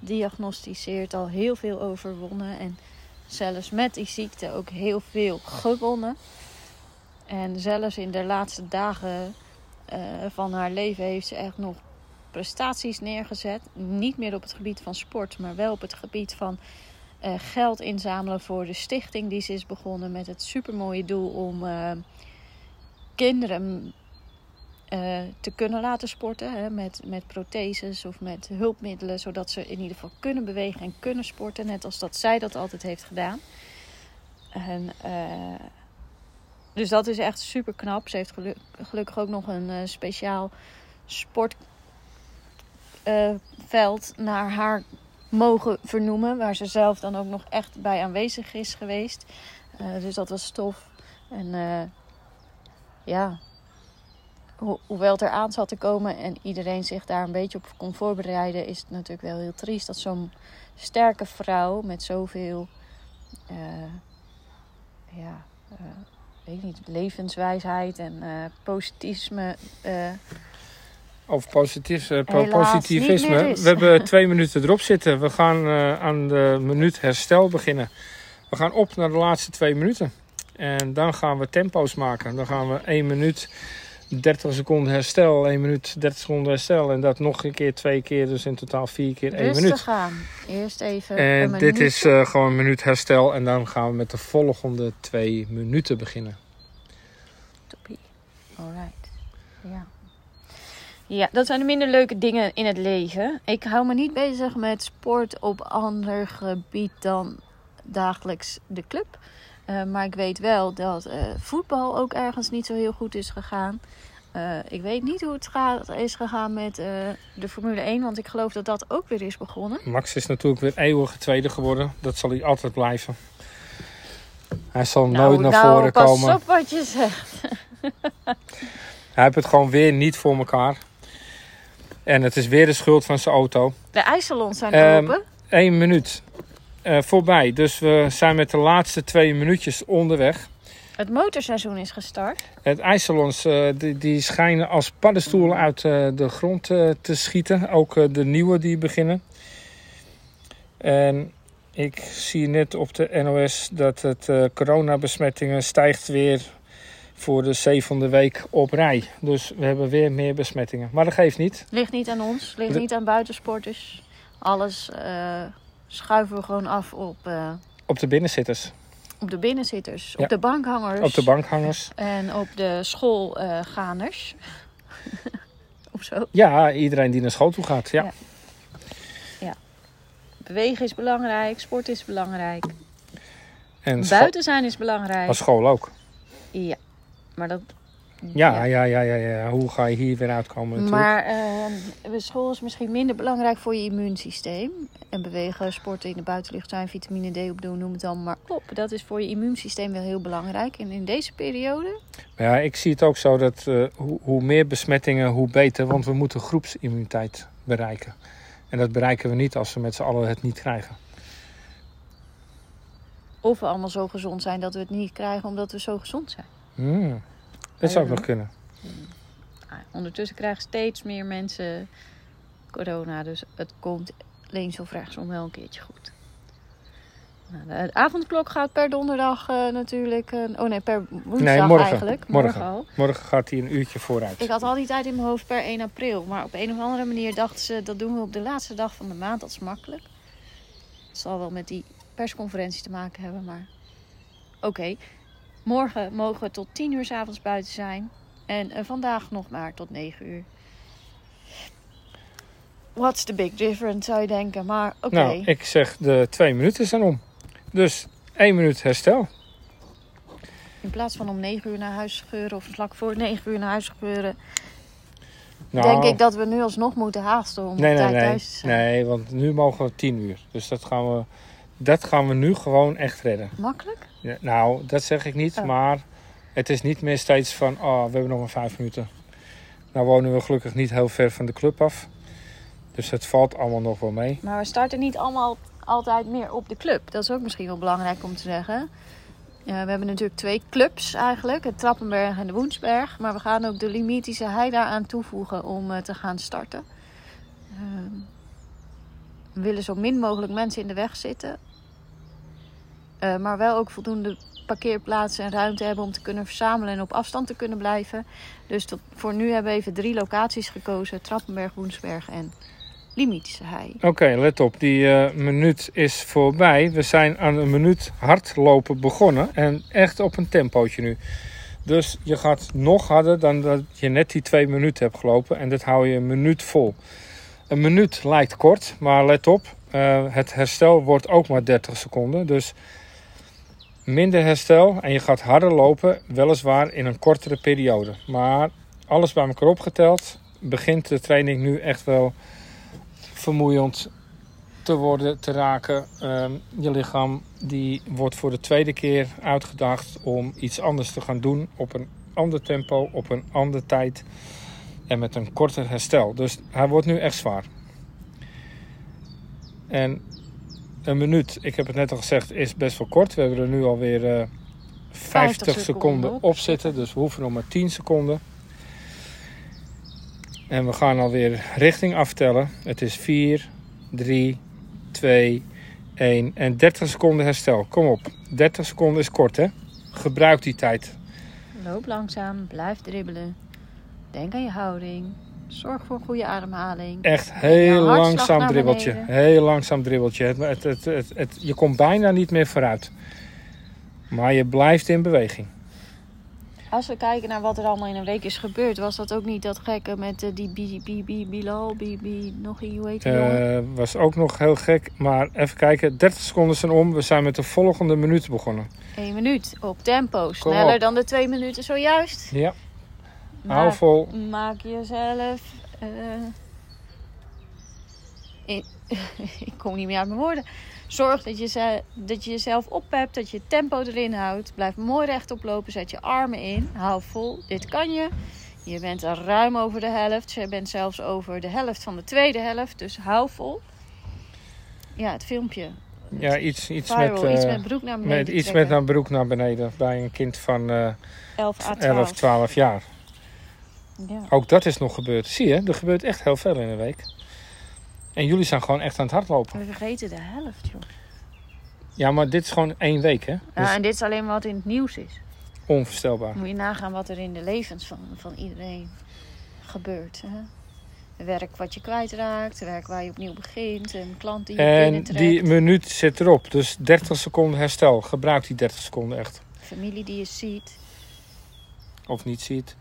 B: gediagnosticeerd. Al heel veel overwonnen. En zelfs met die ziekte ook heel veel gewonnen. En zelfs in de laatste dagen uh, van haar leven heeft ze echt nog prestaties neergezet. Niet meer op het gebied van sport, maar wel op het gebied van uh, geld inzamelen voor de stichting die ze is begonnen. Met het supermooie doel om uh, kinderen te kunnen laten sporten. Hè, met, met protheses of met hulpmiddelen. Zodat ze in ieder geval kunnen bewegen en kunnen sporten. Net als dat zij dat altijd heeft gedaan. En, dus dat is echt super knap. Ze heeft geluk, gelukkig ook nog een speciaal sportveld naar haar mogen vernoemen. Waar ze zelf dan ook nog echt bij aanwezig is geweest. dus dat was tof. En ja, ho hoewel het eraan zat te komen en iedereen zich daar een beetje op kon voorbereiden, is het natuurlijk wel heel triest dat zo'n sterke vrouw met zoveel uh, ja, eh, weet niet, levenswijsheid en eh positivisme.
A: Over positief, eh,
B: Helaas
A: positivisme. We hebben twee minuten erop zitten. We gaan eh, aan de minuut herstel beginnen. We gaan op naar de laatste twee minuten. En dan gaan we tempo's maken. Dan gaan we 1 minuut 30 seconden herstel, 1 minuut 30 seconden herstel. En dat nog een keer, twee keer, dus in totaal vier keer 1
B: rustig
A: minuut.
B: aan. Eerst even. een
A: En dit is eh, gewoon een minuut herstel. En dan gaan we met de volgende twee minuten beginnen.
B: Toppie. Alright. Ja. Ja, dat zijn de minder leuke dingen in het leven. Ik hou me niet bezig met sport op ander gebied dan dagelijks de club. Eh, maar ik weet wel dat eh, voetbal ook ergens niet zo heel goed is gegaan. Eh, ik weet niet hoe het gaat, is gegaan met eh, de Formule 1, want ik geloof dat dat ook weer is begonnen.
A: Max is natuurlijk weer eeuwige tweede geworden. Dat zal hij altijd blijven. Hij zal nooit naar
B: nou,
A: voren
B: pas
A: komen.
B: op wat je zegt.
A: Hij heeft het gewoon weer niet voor elkaar. En het is weer de schuld van zijn auto.
B: De ijssalons zijn
A: Ehm,
B: open.
A: Eén minuut eh, voorbij. Dus we zijn met de laatste twee minuutjes onderweg.
B: Het motorseizoen is gestart.
A: Het ijssalons eh, die, die schijnen als paddenstoelen uit eh, de grond te schieten. Ook de nieuwe die beginnen. En ik zie net op de NOS dat het coronabesmettingen stijgt weer voor de zevende week op rij. Dus we hebben weer meer besmettingen. Maar dat geeft niet.
B: Ligt niet aan ons, ligt niet aan buitensporters. Alles eh, schuiven we gewoon af op, eh,
A: Op de binnenzitters,
B: op de binnenzitters,
A: Ja.
B: op de bankhangers
A: op de bankhangers.
B: en op de schoolgaanders. of zo.
A: Ja, iedereen die naar school toe gaat. Ja.
B: Ja. Bewegen is belangrijk, sport is belangrijk,
A: En
B: buiten zijn is belangrijk.
A: maar school ook.
B: Ja, maar dat.
A: Ja, ja, ja, ja, ja. Hoe ga je hier weer uitkomen natuurlijk.
B: Maar eh, school is misschien minder belangrijk voor je immuunsysteem. En bewegen, sporten, in de buitenlucht zijn, vitamine D opdoen, noem het allemaal maar op. Dat is voor je immuunsysteem wel heel belangrijk. En in deze periode,
A: ja, ik zie het ook zo dat eh, hoe, hoe meer besmettingen, hoe beter. Want we moeten groepsimmuniteit bereiken. En dat bereiken we niet als we met z'n allen het niet krijgen.
B: of we allemaal zo gezond zijn dat we het niet krijgen omdat we zo gezond zijn.
A: Dat zou ook nog kunnen.
B: Ondertussen krijgen steeds meer mensen corona. Dus het komt links of rechtsom wel een keertje goed. Nou, de avondklok gaat per donderdag eh, natuurlijk. eh, oh nee, per woensdag
A: Nee, morgen.
B: eigenlijk.
A: Morgen.
B: al.
A: Morgen gaat hij een uurtje vooruit.
B: Ik had al die tijd in mijn hoofd per 1 april. Maar op een of andere manier dachten ze dat doen we op de laatste dag van de maand. Dat is makkelijk. Het zal wel met die persconferentie te maken hebben, maar oké. Morgen mogen we tot 10 uur 's avonds buiten zijn. En eh, vandaag nog maar tot 9 uur. What's the big difference, zou je denken. Maar oké.
A: Nou, ik zeg de twee minuten zijn om. Dus één minuut herstel.
B: In plaats van om 9 uur naar huis scheuren of vlak voor 9 uur naar huis scheuren.
A: Nou,
B: Denk ik dat we nu alsnog moeten haasten om
A: nee,
B: op tijd
A: nee.
B: thuis te zijn.
A: Nee, want nu mogen we tien uur. Dus dat gaan we, dat gaan we nu gewoon echt redden.
B: Makkelijk?
A: Ja, nou, dat zeg ik niet.
B: Oh.
A: Maar het is niet meer steeds van, oh, we hebben nog maar vijf minuten. Nou wonen we gelukkig niet heel ver van de club af. Dus het valt allemaal nog wel mee.
B: Maar we starten niet allemaal altijd meer op de club. Dat is ook misschien wel belangrijk om te zeggen. We hebben natuurlijk twee clubs eigenlijk. Het Trappenberg en de Woensberg. Maar we gaan ook de Limitische Hei daaraan toevoegen om eh, te gaan starten. Ehm, we willen zo min mogelijk mensen in de weg zitten. Eh, maar wel ook voldoende parkeerplaatsen en ruimte hebben om te kunnen verzamelen en op afstand te kunnen blijven. Dus tot, voor nu hebben we even drie locaties gekozen. Trappenberg, Woensberg en Limitische Hei.
A: Oké, let op. Die eh, minuut is voorbij. We zijn aan een minuut hardlopen begonnen. En echt op een tempootje nu. Dus je gaat nog harder dan dat je net die twee minuten hebt gelopen. En dat hou je een minuut vol. Een minuut lijkt kort, maar let op. eh, het herstel wordt ook maar 30 seconden. Dus minder herstel en je gaat harder lopen. Weliswaar in een kortere periode. Maar alles bij elkaar opgeteld begint de training nu echt wel vermoeiend te worden, te raken. Ehm, je lichaam die wordt voor de tweede keer uitgedaagd om iets anders te gaan doen op een ander tempo, op een andere tijd en met een korter herstel. Dus hij wordt nu echt zwaar. En een minuut, ik heb het net al gezegd, is best wel kort. We hebben er nu alweer eh 50,
B: 50
A: seconden
B: seconden
A: opzitten. Dus we hoeven nog maar 10 seconden. En we gaan alweer richting aftellen. Het is 4, 3, 2, 1 en 30 seconden herstel. Kom op. 30 seconden is kort hè. Gebruik die tijd.
B: Loop langzaam, blijf dribbelen. Denk aan je houding. Zorg voor een goede ademhaling.
A: Echt heel
B: hartslag
A: langzaam dribbeltje. Heel langzaam dribbeltje. Het, het, het, het, het- je komt bijna niet meer vooruit. Maar je blijft in beweging.
B: Als we kijken naar wat er allemaal in een week is gebeurd, was dat ook niet dat gekke met eh, die Bi- Bi- Bi- Bilal, Bi- Bi- nog een hoe heet jongen?
A: Eh, was ook nog heel gek. Maar even kijken. 30 seconden zijn om. We zijn met de volgende minuut begonnen.
B: Eén minuut op tempo, sneller dan de twee minuten zojuist.
A: Ja, hou vol.
B: maak jezelf. eh, in- ik kom niet meer uit mijn woorden. Zorg dat je, dat je jezelf oppept, dat je tempo erin houdt. Blijf mooi rechtop lopen, zet je armen in. Hou vol, dit kan je. Je bent er ruim over de helft. Je bent zelfs over de helft van de tweede helft, dus hou vol. Ja, het filmpje.
A: Ja, iets, iets,
B: Viral,
A: met,
B: iets
A: eh,
B: met broek naar beneden
A: met, iets met een broek naar beneden. Bij een kind van eh
B: 11 à 12.
A: 11, 12 jaar.
B: Ja.
A: Ook dat is nog gebeurd. Zie je, er gebeurt echt heel veel in een week. En jullie zijn gewoon echt aan het hardlopen.
B: We vergeten de helft, joh.
A: Ja, maar dit is gewoon één week, hè? Dus
B: Ja, en dit is alleen wat in het nieuws is.
A: onvoorstelbaar.
B: Moet je nagaan wat er in de levens van, van iedereen gebeurt. Hè? Werk wat je kwijtraakt, werk waar je opnieuw begint, een klant die je
A: En die minuut zit erop. Dus 30 seconden herstel. Gebruik die 30 seconden echt.
B: familie die je ziet,
A: Of niet ziet.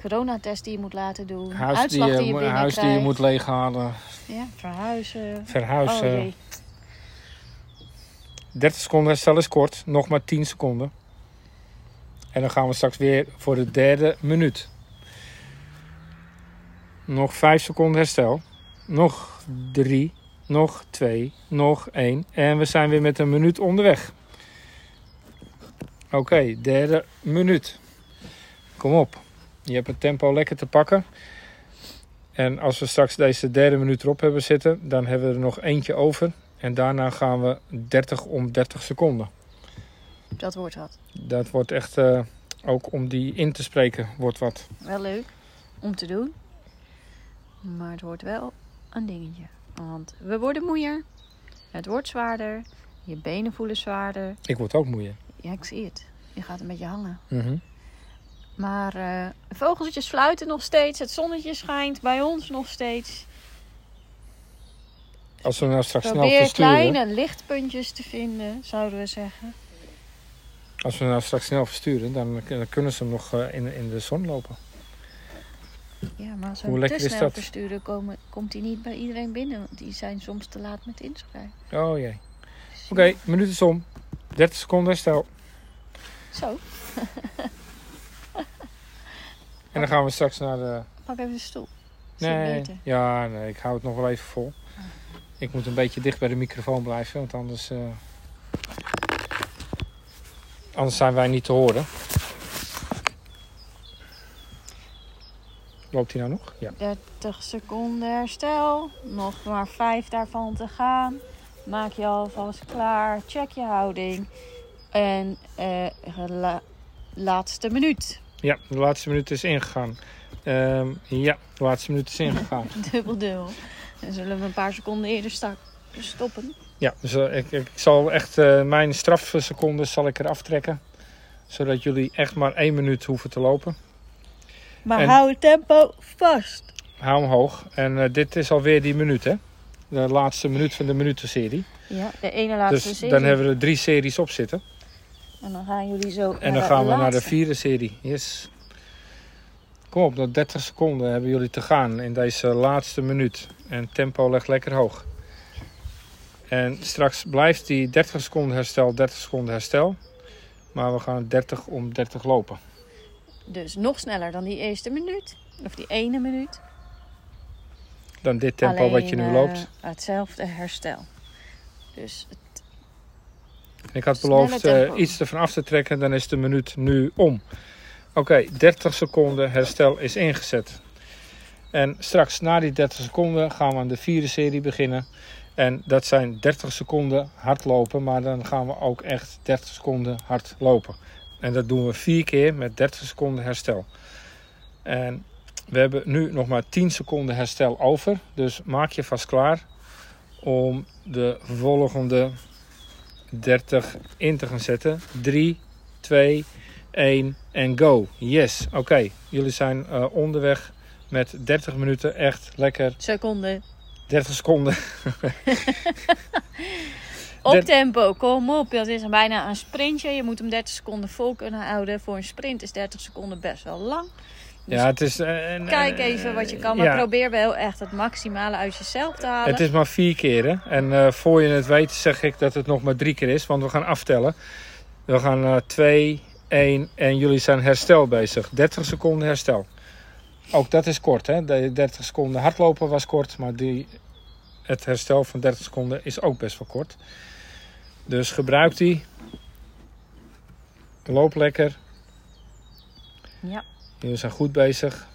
B: Coronatest die je moet laten doen,
A: Huis, die
B: uitslag
A: je,
B: die je,
A: huis die je moet leeghalen.
B: Ja, verhuizen.
A: Verhuizen.
B: Oh jee.
A: 30 seconden herstel is kort. Nog maar 10 seconden. En dan gaan we straks weer voor de derde minuut. Nog 5 seconden herstel. Nog 3. Nog 2. Nog 1. En we zijn weer met een minuut onderweg. Oké, derde minuut. Kom op. Je hebt het tempo lekker te pakken. En als we straks deze derde minuut erop hebben zitten, dan hebben we er nog eentje over. En daarna gaan we 30 om 30 seconden.
B: Dat wordt wat.
A: Dat wordt echt, eh, ook om die in te spreken, wordt wat.
B: Wel leuk om te doen. Maar het wordt wel een dingetje. Want we worden moeier. Het wordt zwaarder. Je benen voelen zwaarder.
A: Ik word ook moeier.
B: Ja, ik zie het. Je gaat een beetje hangen.
A: Mhm.
B: Maar eh, vogeltjes fluiten nog steeds. Het zonnetje schijnt bij ons nog steeds.
A: Als we nou straks snel versturen,
B: kleine lichtpuntjes te vinden, zouden we zeggen.
A: als we nou straks snel versturen, dan, dan kunnen ze nog eh, in, in de zon lopen.
B: Ja, maar als we
A: Hoe
B: hem te snel
A: dat?
B: versturen, komen, komt hij niet bij iedereen binnen. Want die zijn soms te laat met inschrijven.
A: Oh jee. Oké, minuut is om. 30 seconden herstel.
B: Zo,
A: En dan gaan we straks naar de...
B: pak even de stoel.
A: Nee, ja, nee, ik hou het nog wel even vol. Ik moet een beetje dicht bij de microfoon blijven, want anders... eh, anders zijn wij niet te horen. Loopt hij nou nog? Ja.
B: 30 seconden herstel. Nog maar 5 daarvan te gaan. Maak je alvast klaar. Check je houding. En eh, la- laatste minuut.
A: Ja, de laatste minuut is ingegaan. Ehm, ja, de laatste minuut is ingegaan.
B: Dubbel dubbel. Dan zullen we een paar seconden eerder stoppen.
A: Ja, dus eh, ik, ik zal echt eh, mijn strafseconden zal ik eraf trekken. Zodat jullie echt maar één minuut hoeven te lopen.
B: Maar
A: En-
B: hou het tempo vast.
A: Hou hem hoog. En eh, dit is alweer die minuut, hè? De laatste minuut van de minutenserie.
B: Ja, de ene laatste
A: Dus
B: serie.
A: dan hebben we er drie series op zitten.
B: En dan gaan jullie zo
A: En dan gaan we naar de vierde serie. Yes. Kom op, nog 30 seconden hebben jullie te gaan in deze laatste minuut. En tempo legt lekker hoog. En straks blijft die 30 seconden herstel, 30 seconden herstel. Maar we gaan 30 om 30 lopen.
B: Dus nog sneller dan die eerste minuut. Of die ene minuut.
A: Dan dit tempo
B: Alleen,
A: wat je nu
B: eh,
A: loopt.
B: hetzelfde herstel. Dus het-
A: Ik had beloofd eh, iets ervan af te trekken, dan is de minuut nu om. Oké, 30 seconden herstel is ingezet. En straks na die 30 seconden gaan we aan de vierde serie beginnen. En dat zijn 30 seconden hardlopen, maar dan gaan we ook echt 30 seconden hard lopen. En dat doen we vier keer met 30 seconden herstel. En we hebben nu nog maar 10 seconden herstel over. Dus maak je vast klaar om de volgende 30 in te gaan zetten. 3, 2, 1 en go. Yes, oké. Jullie zijn uh, onderweg met 30 minuten echt lekker.
B: Seconde.
A: 30 seconden.
B: op tempo, kom op. Dat is bijna een sprintje. Je moet hem 30 seconden vol kunnen houden. Voor een sprint is 30 seconden best wel lang.
A: Ja, het is, uh,
B: kijk even wat je kan, maar ja. probeer wel echt het maximale uit jezelf te halen.
A: Het is maar vier keer. Hè? En uh, voor je het weet zeg ik dat het nog maar drie keer is, want we gaan aftellen. We gaan uh, twee, één en jullie zijn herstel bezig. 30 seconden herstel. Ook dat is kort. Hè? De 30 seconden hardlopen was kort, maar die, het herstel van 30 seconden is ook best wel kort. Dus gebruik die. Loop lekker.
B: Ja.
A: Jullie zijn goed bezig.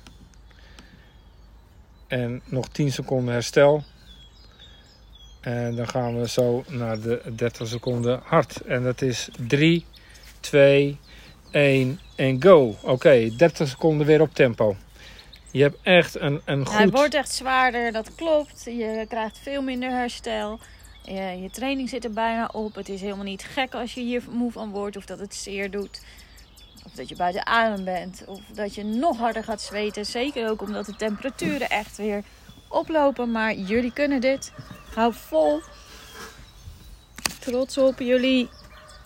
A: En nog 10 seconden herstel. En dan gaan we zo naar de 30 seconden hard. En dat is 3, 2, 1 en go. Oké, 30 seconden weer op tempo. Je hebt echt een, een goed...
B: Het wordt echt zwaarder, dat klopt. Je krijgt veel minder herstel. Je, je training zit er bijna op. Het is helemaal niet gek als je hier moe van wordt of dat het zeer doet. Of dat je buiten adem bent. Of dat je nog harder gaat zweten. Zeker ook omdat de temperaturen echt weer oplopen. Maar jullie kunnen dit. Hou vol. Trots op jullie.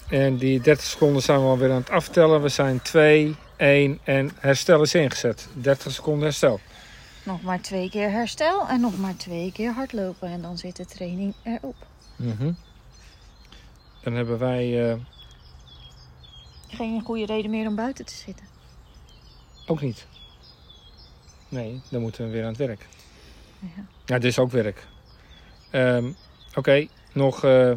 A: En die 30 seconden zijn we alweer aan het aftellen. We zijn 2, 1 en herstel is ingezet. 30 seconden herstel.
B: Nog maar twee keer herstel en nog maar twee keer hardlopen. En dan zit de training erop.
A: Mm -hmm. Dan hebben wij... Uh...
B: Geen goede reden meer om buiten te zitten.
A: Ook niet. Nee, dan moeten we weer aan het werk. Ja, ja dit is ook werk. Um, Oké, okay, nog uh,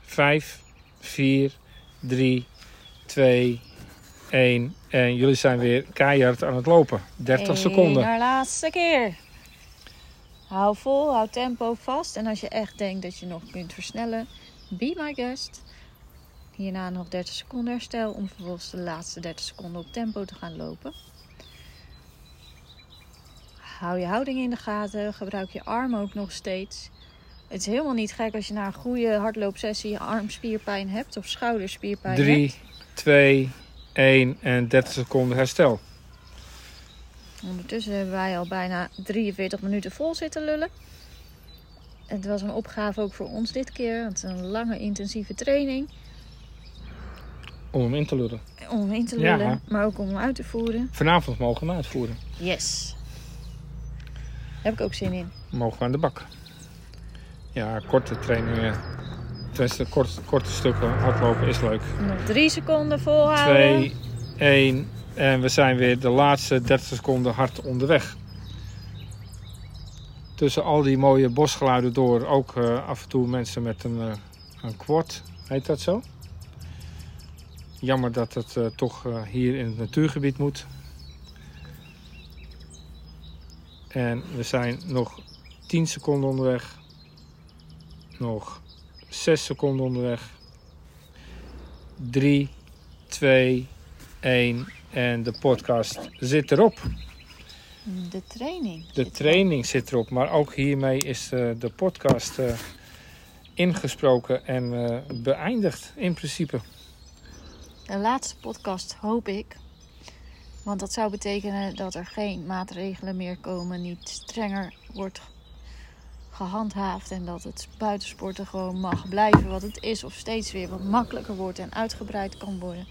A: 5, 4, 3, 2, 1. En jullie zijn weer keihard aan het lopen. 30 Eén seconden.
B: Naar laatste keer. Hou vol, hou tempo vast. En als je echt denkt dat je nog kunt versnellen, be my guest. Hierna nog 30 seconden herstel om vervolgens de laatste 30 seconden op tempo te gaan lopen. Hou je houding in de gaten. Gebruik je arm ook nog steeds. Het is helemaal niet gek als je na een goede hardloopsessie armspierpijn hebt of schouderspierpijn
A: 3,
B: hebt.
A: 2, 1 en 30 seconden herstel.
B: Ondertussen hebben wij al bijna 43 minuten vol zitten lullen. Het was een opgave ook voor ons dit keer. Het is een lange intensieve training.
A: Om hem in te lullen.
B: Om hem in te lullen, ja. maar ook om hem uit te voeren.
A: Vanavond mogen we hem uitvoeren.
B: Yes. Daar heb ik ook zin in.
A: Mogen we aan de bak. Ja, korte trainingen. Tenminste, korte, korte stukken hardlopen is leuk.
B: Nog drie seconden volhouden.
A: 2, 1 en we zijn weer de laatste 30 seconden hard onderweg. Tussen al die mooie bosgeluiden door ook uh, af en toe mensen met een, uh, een quad. Heet dat zo? Jammer dat het uh, toch hier in het natuurgebied moet. En we zijn nog 10 seconden onderweg. Nog 6 seconden onderweg. 3, 2, 1 en de podcast zit erop.
B: De training.
A: De training zit erop, maar ook hiermee is uh, de podcast uh, ingesproken en uh, beëindigd in principe.
B: De laatste podcast hoop ik. Want dat zou betekenen dat er geen maatregelen meer komen, niet strenger wordt gehandhaafd en dat het buitensporten gewoon mag blijven wat het is of steeds weer wat makkelijker wordt en uitgebreid kan worden.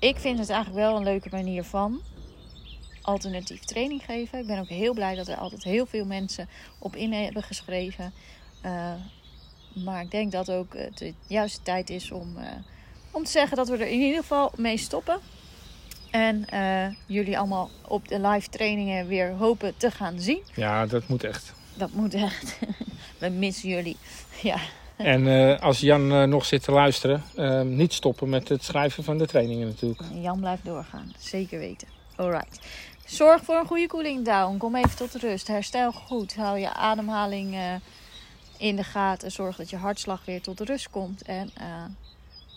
B: Ik vind het eigenlijk wel een leuke manier van alternatief training geven. Ik ben ook heel blij dat er altijd heel veel mensen op in hebben geschreven. Uh, maar ik denk dat ook het de juiste tijd is om, uh, om te zeggen dat we er in ieder geval mee stoppen. En uh, jullie allemaal op de live trainingen weer hopen te gaan zien.
A: Ja, dat moet echt.
B: Dat moet echt. We missen jullie. Ja.
A: En uh, als Jan uh, nog zit te luisteren, niet stoppen met het schrijven van de trainingen natuurlijk.
B: Jan blijft doorgaan, zeker weten. Alright. Zorg voor een goede cooling down. Kom even tot rust. Herstel goed. Hou je ademhaling in de gaten. Zorg dat je hartslag weer tot rust komt. En uh,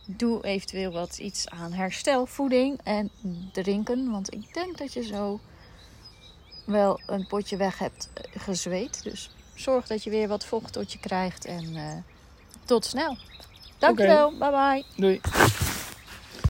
B: doe eventueel wat iets aan herstelvoeding en drinken. Want ik denk dat je zo wel een potje weg hebt gezweet. Dus zorg dat je weer wat vocht tot je krijgt. En uh, tot snel. Dankjewel. Okay. Bye bye.
A: Doei.